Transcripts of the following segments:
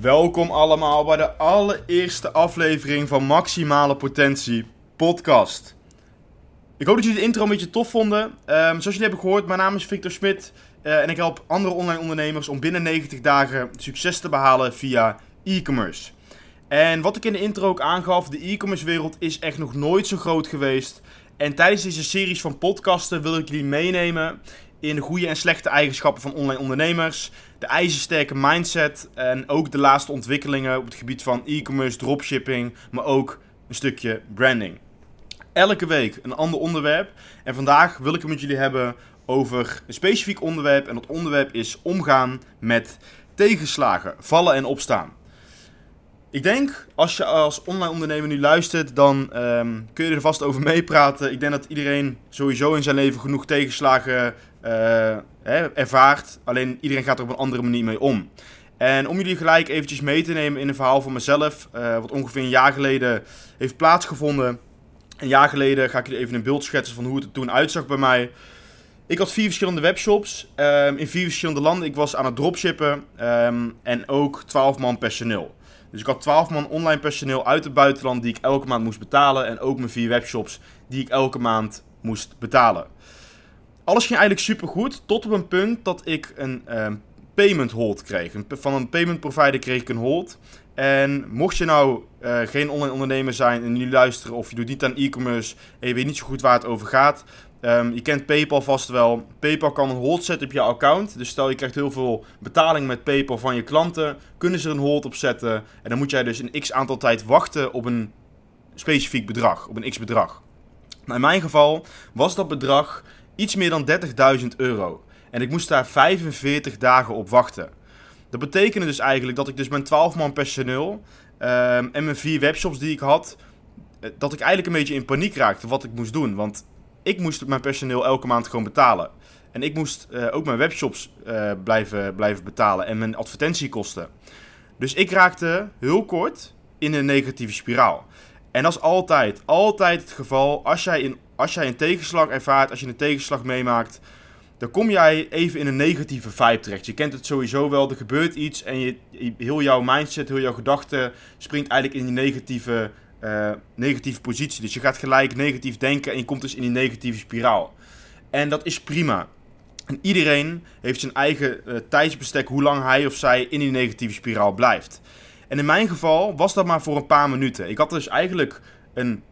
Welkom allemaal bij de allereerste aflevering van Maximale Potentie Podcast. Ik hoop dat jullie de intro een beetje tof vonden. Um, zoals jullie hebben gehoord, mijn naam is Victor Smit uh, en ik help andere online ondernemers om binnen 90 dagen succes te behalen via e-commerce. En wat ik in de intro ook aangaf, de e-commerce wereld is echt nog nooit zo groot geweest. En tijdens deze series van podcasten wil ik jullie meenemen in de goede en slechte eigenschappen van online ondernemers, de ijzersterke mindset en ook de laatste ontwikkelingen op het gebied van e-commerce, dropshipping, maar ook een stukje branding. Elke week een ander onderwerp en vandaag wil ik het met jullie hebben over een specifiek onderwerp en dat onderwerp is omgaan met tegenslagen, vallen en opstaan. Ik denk, als je als online ondernemer nu luistert, dan um, kun je er vast over meepraten. Ik denk dat iedereen sowieso in zijn leven genoeg tegenslagen uh, ervaart. Alleen iedereen gaat er op een andere manier mee om. En om jullie gelijk eventjes mee te nemen in een verhaal van mezelf, uh, wat ongeveer een jaar geleden heeft plaatsgevonden. Een jaar geleden ga ik jullie even een beeld schetsen van hoe het er toen uitzag bij mij. Ik had vier verschillende webshops um, in vier verschillende landen. Ik was aan het dropshippen um, en ook 12 man personeel. Dus ik had 12 man online personeel uit het buitenland die ik elke maand moest betalen. En ook mijn vier webshops die ik elke maand moest betalen. Alles ging eigenlijk super goed, tot op een punt dat ik een um, payment hold kreeg. Van een payment provider kreeg ik een hold. En mocht je nou uh, geen online ondernemer zijn en nu luisteren of je doet niet aan e-commerce en je weet niet zo goed waar het over gaat, Um, je kent PayPal vast wel. PayPal kan een hold zetten op je account. Dus stel je krijgt heel veel betaling met PayPal van je klanten, kunnen ze een hold op zetten. En dan moet jij dus een x aantal tijd wachten op een specifiek bedrag, op een x bedrag. Nou, in mijn geval was dat bedrag iets meer dan 30.000 euro. En ik moest daar 45 dagen op wachten. Dat betekende dus eigenlijk dat ik dus mijn 12 man personeel um, en mijn vier webshops die ik had, eh, dat ik eigenlijk een beetje in paniek raakte wat ik moest doen. Want ik moest mijn personeel elke maand gewoon betalen. En ik moest uh, ook mijn webshops uh, blijven, blijven betalen en mijn advertentiekosten. Dus ik raakte heel kort in een negatieve spiraal. En dat is altijd, altijd het geval. Als jij, in, als jij een tegenslag ervaart, als je een tegenslag meemaakt, dan kom jij even in een negatieve vibe terecht. Je kent het sowieso wel, er gebeurt iets en je, heel jouw mindset, heel jouw gedachten springt eigenlijk in die negatieve uh, negatieve positie. Dus je gaat gelijk negatief denken en je komt dus in die negatieve spiraal. En dat is prima. En iedereen heeft zijn eigen uh, tijdsbestek hoe lang hij of zij in die negatieve spiraal blijft. En in mijn geval was dat maar voor een paar minuten. Ik had dus eigenlijk een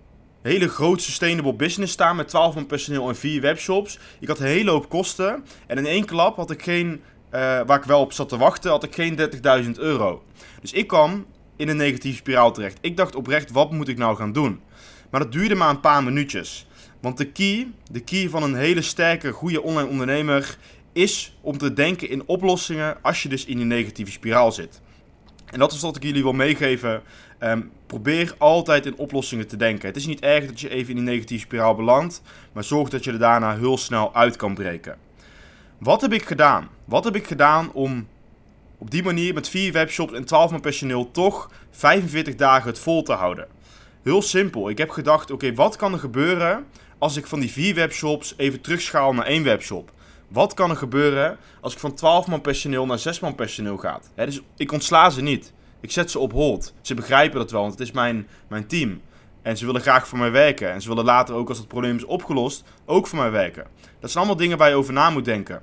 hele groot sustainable business staan met 12 man personeel en 4 webshops. Ik had een hele hoop kosten. En in één klap had ik geen, uh, waar ik wel op zat te wachten, had ik geen 30.000 euro. Dus ik kwam in een negatieve spiraal terecht. Ik dacht oprecht, wat moet ik nou gaan doen? Maar dat duurde maar een paar minuutjes. Want de key, de key van een hele sterke, goede online ondernemer is om te denken in oplossingen als je dus in die negatieve spiraal zit. En dat is wat ik jullie wil meegeven. Um, probeer altijd in oplossingen te denken. Het is niet erg dat je even in die negatieve spiraal belandt, maar zorg dat je er daarna heel snel uit kan breken. Wat heb ik gedaan? Wat heb ik gedaan om op die manier met vier webshops en 12 man personeel toch 45 dagen het vol te houden. Heel simpel. Ik heb gedacht, oké, wat kan er gebeuren als ik van die vier webshops even terugschaal naar één webshop? Wat kan er gebeuren als ik van 12 man personeel naar 6 man personeel ga? dus ik ontsla ze niet. Ik zet ze op hold. Ze begrijpen dat wel, want het is mijn, mijn team. En ze willen graag voor mij werken. En ze willen later ook, als het probleem is opgelost, ook voor mij werken. Dat zijn allemaal dingen waar je over na moet denken.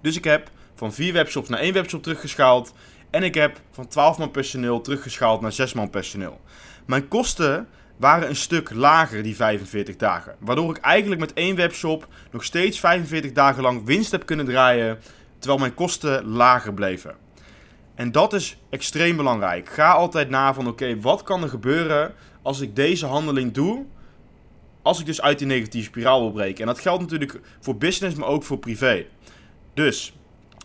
Dus ik heb van vier webshops naar één webshop teruggeschaald. En ik heb van 12 man personeel teruggeschaald naar 6 man personeel. Mijn kosten waren een stuk lager die 45 dagen. Waardoor ik eigenlijk met één webshop nog steeds 45 dagen lang winst heb kunnen draaien. Terwijl mijn kosten lager bleven. En dat is extreem belangrijk. Ga altijd na van oké, wat kan er gebeuren als ik deze handeling doe? Als ik dus uit die negatieve spiraal wil breken. En dat geldt natuurlijk voor business, maar ook voor privé. Dus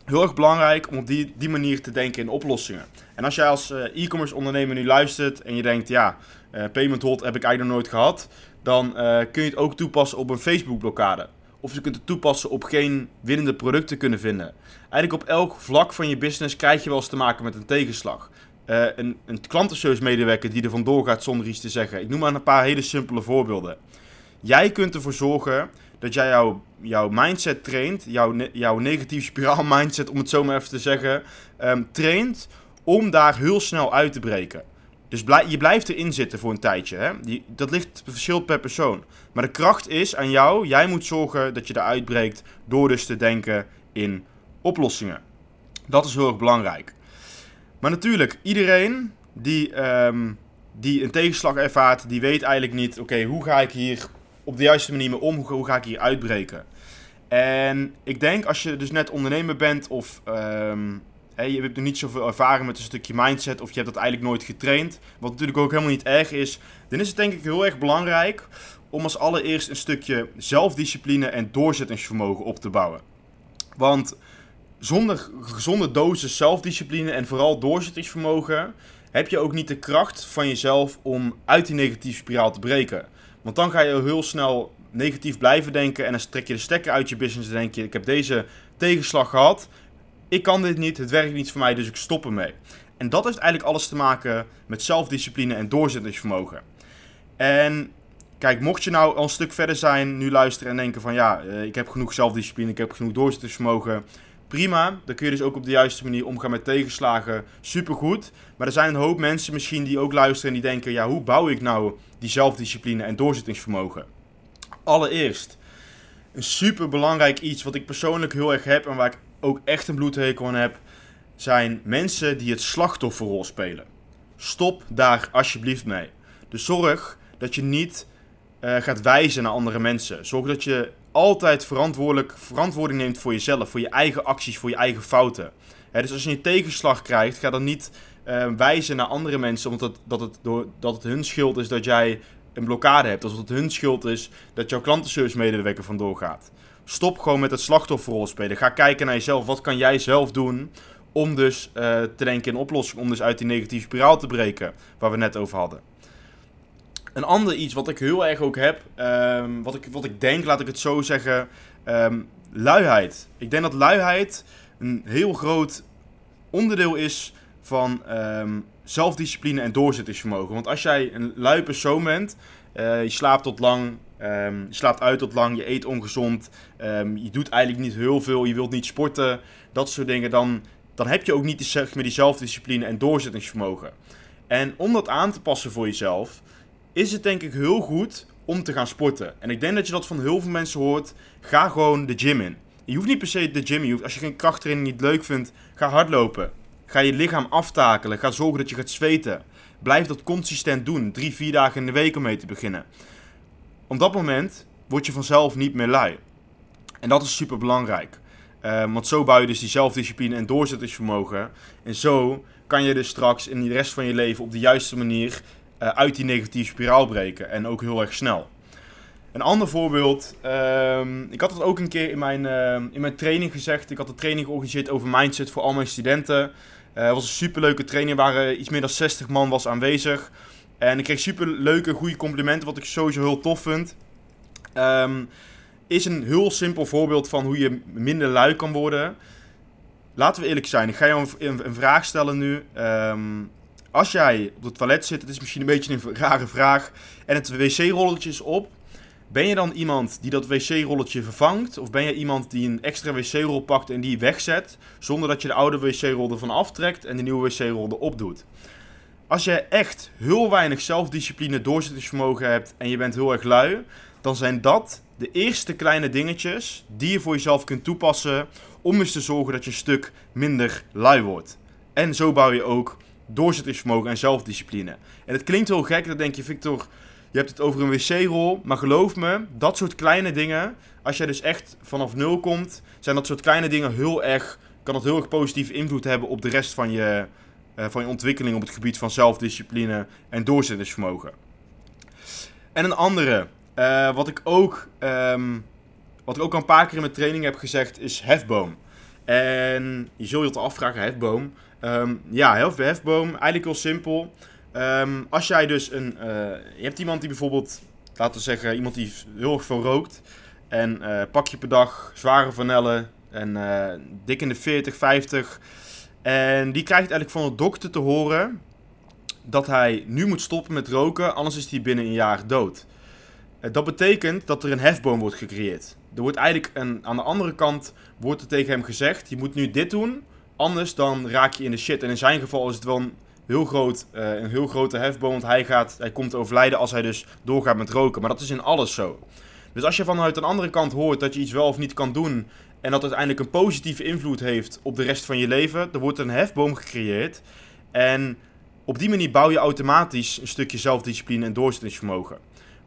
heel erg belangrijk om op die, die manier te denken in oplossingen. En als jij als eh, e-commerce ondernemer nu luistert en je denkt, ja, uh, Payment Hold heb ik eigenlijk nog nooit gehad, dan uh, kun je het ook toepassen op een Facebook blokkade. Of je kunt het toepassen op geen winnende producten kunnen vinden. Eigenlijk op elk vlak van je business krijg je wel eens te maken met een tegenslag. Uh, een, een klantenservice medewerker die er vandoor gaat zonder iets te zeggen. Ik noem maar een paar hele simpele voorbeelden. Jij kunt ervoor zorgen dat jij jouw, jouw mindset traint, jouw, jouw negatieve spiraal mindset, om het zo maar even te zeggen, um, traint om daar heel snel uit te breken. Dus je blijft erin zitten voor een tijdje. Hè? Die, dat ligt verschil per persoon. Maar de kracht is aan jou. Jij moet zorgen dat je eruit breekt door dus te denken in oplossingen. Dat is heel erg belangrijk. Maar natuurlijk, iedereen die, um, die een tegenslag ervaart, die weet eigenlijk niet... Oké, hoe ga ik hier op de juiste manier mee om? Hoe, ga ik hier uitbreken? En ik denk als je dus net ondernemer bent of... Um, je hebt nog niet zoveel ervaring met een stukje mindset of je hebt dat eigenlijk nooit getraind, wat natuurlijk ook helemaal niet erg is, dan is het denk ik heel erg belangrijk om als allereerst een stukje zelfdiscipline en doorzettingsvermogen op te bouwen. Want zonder gezonde dosis zelfdiscipline en vooral doorzettingsvermogen heb je ook niet de kracht van jezelf om uit die negatieve spiraal te breken. Want dan ga je heel snel negatief blijven denken en dan trek je de stekker uit je business en denk je, ik heb deze tegenslag gehad, ik kan dit niet, het werkt niet voor mij, dus ik stop ermee. En dat heeft eigenlijk alles te maken met zelfdiscipline en doorzettingsvermogen. En kijk, mocht je nou al een stuk verder zijn, nu luisteren en denken van ja, eh, ik heb genoeg zelfdiscipline, ik heb genoeg doorzettingsvermogen. Prima, dan kun je dus ook op de juiste manier omgaan met tegenslagen. Supergoed. Maar er zijn een hoop mensen misschien die ook luisteren en die denken, ja, hoe bouw ik nou die zelfdiscipline en doorzettingsvermogen? Allereerst, een super belangrijk iets wat ik persoonlijk heel erg heb en waar ik ook echt een bloedhekel aan heb, zijn mensen die het slachtofferrol spelen. Stop daar alsjeblieft mee. Dus zorg dat je niet uh, gaat wijzen naar andere mensen. Zorg dat je altijd verantwoordelijk, verantwoording neemt voor jezelf, voor je eigen acties, voor je eigen fouten. dus als je een tegenslag krijgt, ga dan niet uh, wijzen naar andere mensen omdat het, dat, het door, dat het hun schuld is dat jij een blokkade hebt. Alsof het hun schuld is dat jouw klantenservice medewerker vandoor gaat. Stop gewoon met het slachtofferrol spelen. Ga kijken naar jezelf. Wat kan jij zelf doen om dus uh, te denken in oplossingen, om dus uit die negatieve spiraal te breken, waar we net over hadden. Een ander iets wat ik heel erg ook heb, um, wat, ik, wat ik denk, laat ik het zo zeggen, um, luiheid. Ik denk dat luiheid een heel groot onderdeel is van um, zelfdiscipline en doorzettingsvermogen. Want als jij een lui persoon bent, uh, je slaapt tot lang, je slaapt uit tot lang, je eet ongezond, je doet eigenlijk niet heel veel, je wilt niet sporten, dat soort dingen. Dan, dan heb je ook niet die, zeg maar, die zelfdiscipline en doorzettingsvermogen. En om dat aan te passen voor jezelf, is het denk ik heel goed om te gaan sporten. En ik denk dat je dat van heel veel mensen hoort. Ga gewoon de gym in. Je hoeft niet per se de gym in. Als je geen krachttraining niet leuk vindt, ga hardlopen. Ga je lichaam aftakelen. Ga zorgen dat je gaat zweten. Blijf dat consistent doen. Drie, vier dagen in de week om mee te beginnen op dat moment word je vanzelf niet meer lui. En dat is super belangrijk. Uh, want zo bouw je dus die zelfdiscipline en doorzettingsvermogen. En zo kan je dus straks in de rest van je leven op de juiste manier uh, uit die negatieve spiraal breken. En ook heel erg snel. Een ander voorbeeld. Uh, ik had het ook een keer in mijn, uh, in mijn training gezegd. Ik had een training georganiseerd over mindset voor al mijn studenten. Het was een superleuke training. Waren iets meer dan 60 man was aanwezig. En ik kreeg super leuke, goede complimenten, wat ik sowieso heel tof vind. Um, is een heel simpel voorbeeld van hoe je minder lui kan worden. Laten we eerlijk zijn, ik ga jou een, een, vraag stellen nu. Als jij op het toilet zit, het is misschien een beetje een rare vraag, en het wc-rolletje is op, ben je dan iemand die dat wc-rolletje vervangt? Of ben je iemand die een extra wc-rol pakt en die wegzet, zonder dat je de oude wc-rol ervan aftrekt en de nieuwe wc-rol erop doet? als je echt heel weinig zelfdiscipline, doorzettingsvermogen hebt en je bent heel erg lui, dan zijn dat de eerste kleine dingetjes die je voor jezelf kunt toepassen om eens te zorgen dat je een stuk minder lui wordt. En zo bouw je ook doorzettingsvermogen en zelfdiscipline. En het klinkt heel gek, dan denk je, Victor, je hebt het over een wc-rol, maar geloof me, dat soort kleine dingen, als jij dus echt vanaf nul komt, zijn dat soort kleine dingen heel erg, kan dat heel erg positief invloed hebben op de rest van je, uh, van je ontwikkeling op het gebied van zelfdiscipline en doorzettingsvermogen. En een andere, uh, wat, ik ook, um, wat ik ook al een paar keer in mijn training heb gezegd, is hefboom. En je zult je te afvragen, hefboom. Um, ja, hefboom, eigenlijk heel simpel. Ehm, als jij dus een... Uh, je hebt iemand die bijvoorbeeld, laten we zeggen, iemand die heel erg veel rookt. En uh, pak je per dag zware vanellen en uh, dik in de 40, 50. En die krijgt eigenlijk van de dokter te horen dat hij nu moet stoppen met roken, anders is hij binnen een jaar dood. Dat betekent dat er een hefboom wordt gecreëerd. Er wordt eigenlijk een, aan de andere kant wordt er tegen hem gezegd: je moet nu dit doen, anders dan raak je in de shit. En in zijn geval is het wel een heel, groot, uh, een heel grote hefboom, want hij, gaat, hij komt overlijden als hij dus doorgaat met roken. Maar dat is in alles zo. Dus als je vanuit een andere kant hoort dat je iets wel of niet kan doen en dat uiteindelijk een positieve invloed heeft op de rest van je leven, dan wordt een hefboom gecreëerd. En op die manier bouw je automatisch een stukje zelfdiscipline en doorzettingsvermogen.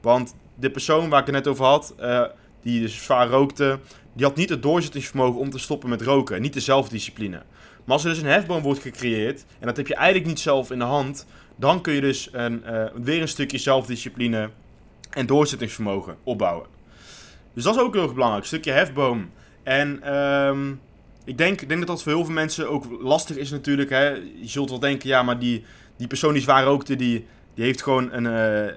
Want de persoon waar ik het net over had, uh, die dus zwaar rookte, die had niet het doorzettingsvermogen om te stoppen met roken. Niet de zelfdiscipline. Maar als er dus een hefboom wordt gecreëerd, en dat heb je eigenlijk niet zelf in de hand, dan kun je dus een, uh, weer een stukje zelfdiscipline en doorzettingsvermogen opbouwen. Dus dat is ook heel erg belangrijk, een stukje hefboom. En um, ik denk, denk dat dat voor heel veel mensen ook lastig is natuurlijk. Hè. Je zult wel denken, ja, maar die, die persoon die zwaar rookte, die, die heeft gewoon een, uh,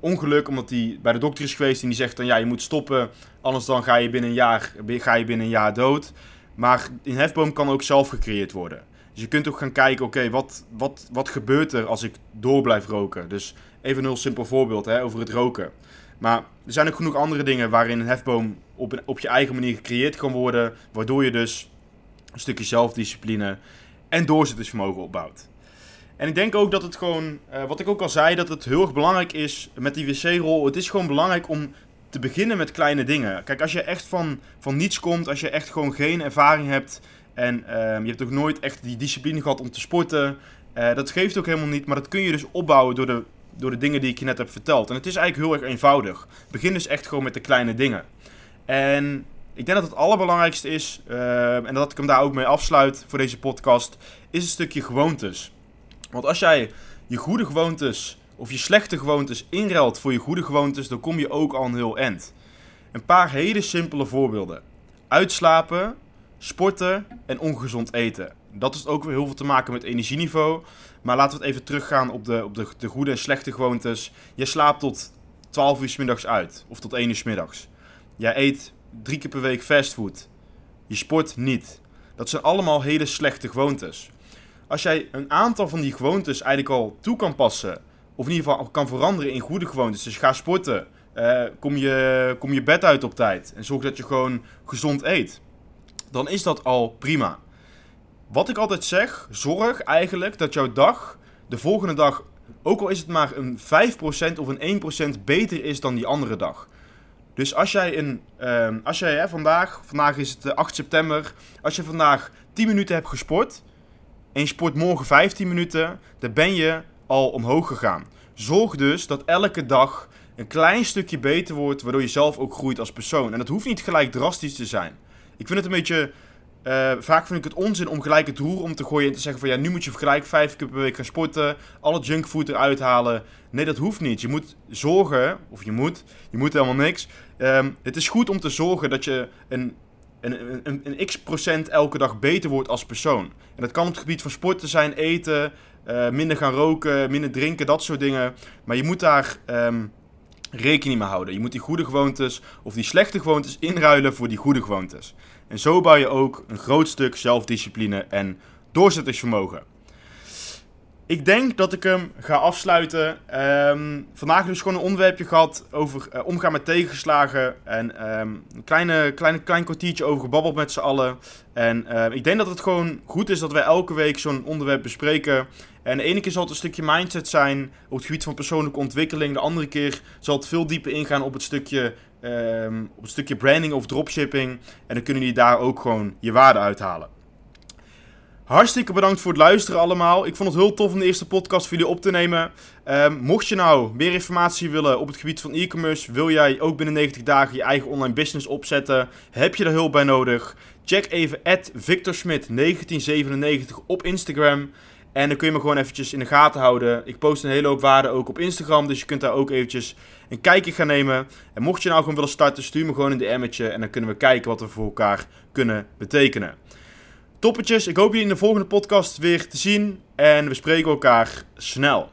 ongeluk omdat hij bij de dokter is geweest en die zegt dan ja, je moet stoppen, anders dan ga je binnen een jaar, ga je binnen een jaar dood. Maar een hefboom kan ook zelf gecreëerd worden. Dus je kunt ook gaan kijken, oké, wat, wat, wat gebeurt er als ik door blijf roken? Dus even een heel simpel voorbeeld hè, over het roken. Maar er zijn ook genoeg andere dingen waarin een hefboom op, op je eigen manier gecreëerd kan worden, waardoor je dus een stukje zelfdiscipline en doorzettingsvermogen opbouwt. En ik denk ook dat het gewoon, uh, wat ik ook al zei, dat het heel erg belangrijk is met die wc-rol. Het is gewoon belangrijk om te beginnen met kleine dingen. Kijk, als je echt van, van niets komt, als je echt gewoon geen ervaring hebt en uh, je hebt ook nooit echt die discipline gehad om te sporten, uh, dat geeft ook helemaal niet. Maar dat kun je dus opbouwen door de, door de dingen die ik je net heb verteld. En het is eigenlijk heel erg eenvoudig. Begin dus echt gewoon met de kleine dingen. En ik denk dat het allerbelangrijkste is, uh, en dat ik hem daar ook mee afsluit voor deze podcast, is een stukje gewoontes. Want als jij je goede gewoontes of je slechte gewoontes inruilt voor je goede gewoontes, dan kom je ook al een heel eind. Een paar hele simpele voorbeelden. Uitslapen, sporten en ongezond eten. Dat is ook weer heel veel te maken met energieniveau. Maar laten we het even teruggaan op de, op de, de goede en slechte gewoontes. Je slaapt tot 12 uur s middags uit. Of tot 1 uur s middags. Jij eet drie keer per week fastfood. Je sport niet. Dat zijn allemaal hele slechte gewoontes als jij een aantal van die gewoontes eigenlijk al toe kan passen, of in ieder geval kan veranderen in goede gewoontes, dus ga sporten, uh, kom, je, kom je bed uit op tijd en zorg dat je gewoon gezond eet, dan is dat al prima. Wat ik altijd zeg, zorg eigenlijk dat jouw dag de volgende dag, ook al is het maar een 5% of een 1% beter is dan die andere dag. Dus als jij, een, uh, als jij hè, vandaag, vandaag is het 8 september, als je vandaag 10 minuten hebt gesport, en je sport morgen 15 minuten, dan ben je al omhoog gegaan. Zorg dus dat elke dag een klein stukje beter wordt, waardoor je zelf ook groeit als persoon. En dat hoeft niet gelijk drastisch te zijn. Ik vind het een beetje. Uh, vaak vind ik het onzin om gelijk het roer om te gooien en te zeggen van ja, nu moet je gelijk vijf keer per week gaan sporten, alle junkfood eruit halen. Nee, dat hoeft niet. Je moet zorgen, of je moet, je moet helemaal niks. Um, het is goed om te zorgen dat je een een, een, een, x procent elke dag beter wordt als persoon. En dat kan op het gebied van sporten zijn, eten, uh, minder gaan roken, minder drinken, dat soort dingen. Maar je moet daar um, rekening mee houden. Je moet die goede gewoontes of die slechte gewoontes inruilen voor die goede gewoontes. En zo bouw je ook een groot stuk zelfdiscipline en doorzettingsvermogen. Ik denk dat ik hem ga afsluiten. Um, vandaag dus gewoon een onderwerpje gehad over uh, omgaan met tegenslagen. En um, een kleine, kleine, klein kwartiertje over gebabbeld met z'n allen. En uh, ik denk dat het gewoon goed is dat wij elke week zo'n onderwerp bespreken. En de ene keer zal het een stukje mindset zijn op het gebied van persoonlijke ontwikkeling. De andere keer zal het veel dieper ingaan op het stukje, op het stukje branding of dropshipping. En dan kunnen jullie daar ook gewoon je waarde uithalen. Hartstikke bedankt voor het luisteren allemaal. Ik vond het heel tof om de eerste podcast voor jullie op te nemen. Um, mocht je nou meer informatie willen op het gebied van e-commerce, wil jij ook binnen 90 dagen je eigen online business opzetten, heb je er hulp bij nodig? Check even VictorSmit1997 op Instagram. En dan kun je me gewoon eventjes in de gaten houden. Ik post een hele hoop waarde ook op Instagram, dus je kunt daar ook eventjes een kijkje gaan nemen. En mocht je nou gewoon willen starten, stuur me gewoon een DM'tje en dan kunnen we kijken wat we voor elkaar kunnen betekenen. Toppetjes, ik hoop jullie in de volgende podcast weer te zien. En we spreken elkaar snel.